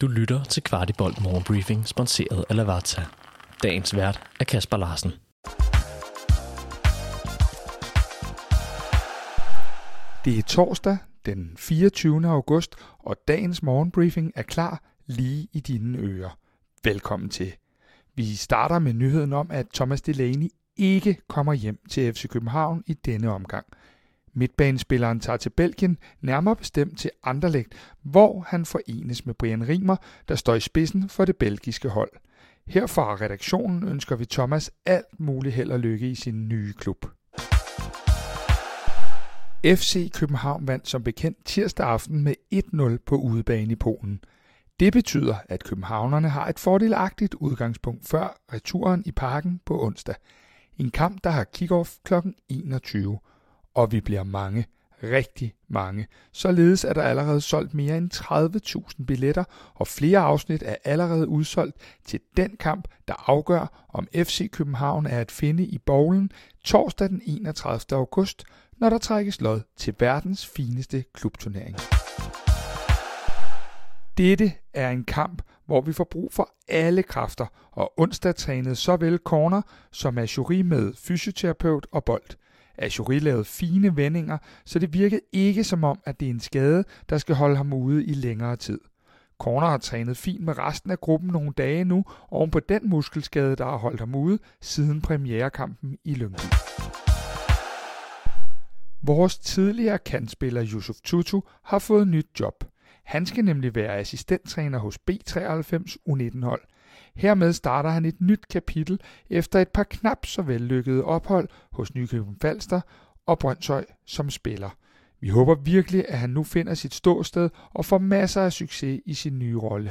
Du lytter til Kvartibolt Morgenbriefing, sponsoreret af Lavazza. Dagens vært er Kasper Larsen. Det er torsdag den 24. august, og dagens morgenbriefing er klar lige i dine ører. Velkommen til. Vi starter med nyheden om, at Thomas Delaney ikke kommer hjem til FC København i denne omgang – Midtbanespilleren tager til Belgien, nærmere bestemt til Anderlecht, hvor han forenes med Brian Rimer, der står i spidsen for det belgiske hold. Her fra redaktionen ønsker vi Thomas alt muligt held og lykke i sin nye klub. FC København vandt som bekendt tirsdag aften med 1-0 på udebane i Polen. Det betyder, at københavnerne har et fordelagtigt udgangspunkt før returen i parken på onsdag. En kamp, der har kick-off kl. 21 og vi bliver mange, rigtig mange. Således er der allerede solgt mere end 30.000 billetter, og flere afsnit er allerede udsolgt til den kamp, der afgør, om FC København er at finde i bowlen torsdag den 31. august, når der trækkes lod til verdens fineste klubturnering. Dette er en kamp, hvor vi får brug for alle kræfter, og onsdag trænede såvel corner som er jury med fysioterapeut og bold. Ajuri lavede fine vendinger, så det virkede ikke som om, at det er en skade, der skal holde ham ude i længere tid. Corner har trænet fint med resten af gruppen nogle dage nu, oven på den muskelskade, der har holdt ham ude siden premierekampen i Lyngby. Vores tidligere kantspiller Yusuf Tutu har fået nyt job. Han skal nemlig være assistenttræner hos B93 U19-hold. Hermed starter han et nyt kapitel efter et par knap så vellykkede ophold hos Nykøbing Falster og Brøndshøj som spiller. Vi håber virkelig, at han nu finder sit ståsted og får masser af succes i sin nye rolle.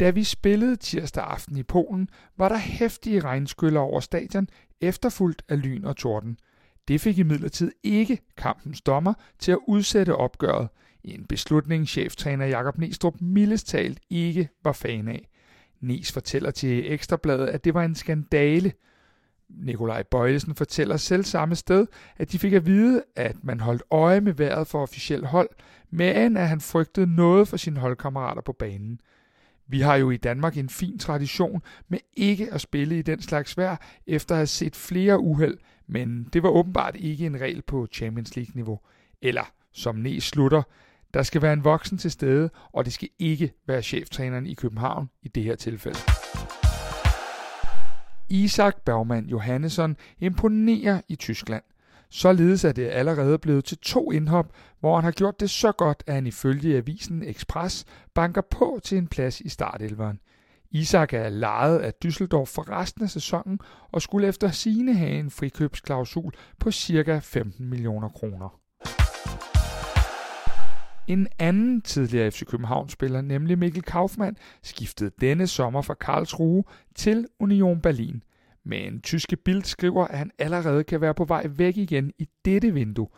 Da vi spillede tirsdag aften i Polen, var der hæftige regnskyller over stadion, efterfulgt af lyn og torden. Det fik imidlertid ikke kampens dommer til at udsætte opgøret – en beslutning, cheftræner Jakob Nistrup mildest talt ikke var fan af. Nis fortæller til Ekstrabladet, at det var en skandale. Nikolaj Bøjlesen fortæller selv samme sted, at de fik at vide, at man holdt øje med vejret for officiel hold, men at han frygtede noget for sine holdkammerater på banen. Vi har jo i Danmark en fin tradition med ikke at spille i den slags vejr, efter at have set flere uheld, men det var åbenbart ikke en regel på Champions League-niveau. Eller, som Nes slutter, der skal være en voksen til stede, og det skal ikke være cheftræneren i København i det her tilfælde. Isak Bergman Johannesson imponerer i Tyskland. Således er det allerede blevet til to indhop, hvor han har gjort det så godt, at han ifølge avisen Express banker på til en plads i startelveren. Isak er lejet af Düsseldorf for resten af sæsonen og skulle efter sine have en frikøbsklausul på ca. 15 millioner kroner. En anden tidligere FC København-spiller, nemlig Mikkel Kaufmann, skiftede denne sommer fra Karlsruhe til Union Berlin. Men tyske Bild skriver, at han allerede kan være på vej væk igen i dette vindue.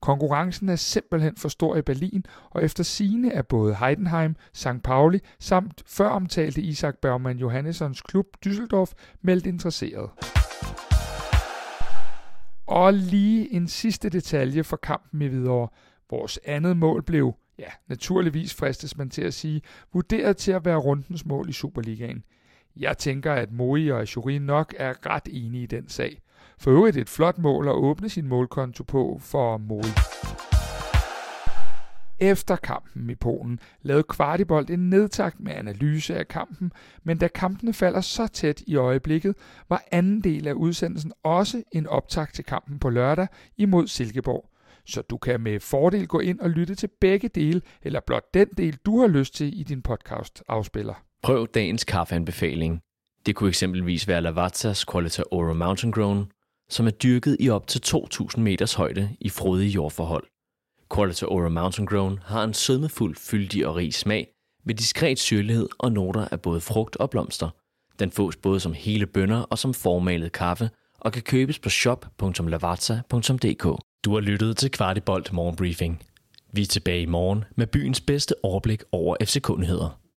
Konkurrencen er simpelthen for stor i Berlin, og efter sine er både Heidenheim, St. Pauli samt før omtalte Isak Bergman Johannessons klub Düsseldorf meldt interesseret. Og lige en sidste detalje for kampen i Hvidovre. Vores andet mål blev, ja, naturligvis fristes man til at sige, vurderet til at være rundens mål i Superligaen. Jeg tænker, at Moe og Ajuri nok er ret enige i den sag. For øvrigt et flot mål at åbne sin målkonto på for Moe. Efter kampen i Polen lavede Kvartibold en nedtakt med analyse af kampen, men da kampene falder så tæt i øjeblikket, var anden del af udsendelsen også en optakt til kampen på lørdag imod Silkeborg så du kan med fordel gå ind og lytte til begge dele, eller blot den del, du har lyst til i din podcast afspiller. Prøv dagens kaffeanbefaling. Det kunne eksempelvis være Lavazzas Qualita Oro Mountain Grown, som er dyrket i op til 2.000 meters højde i frodige jordforhold. Qualita Oro Mountain Grown har en sødmefuld, fyldig og rig smag, med diskret syrlighed og noter af både frugt og blomster. Den fås både som hele bønner og som formalet kaffe, og kan købes på shop.lavazza.dk. Du har lyttet til Kvartibolt Morgenbriefing. Vi er tilbage i morgen med byens bedste overblik over FC-kundigheder.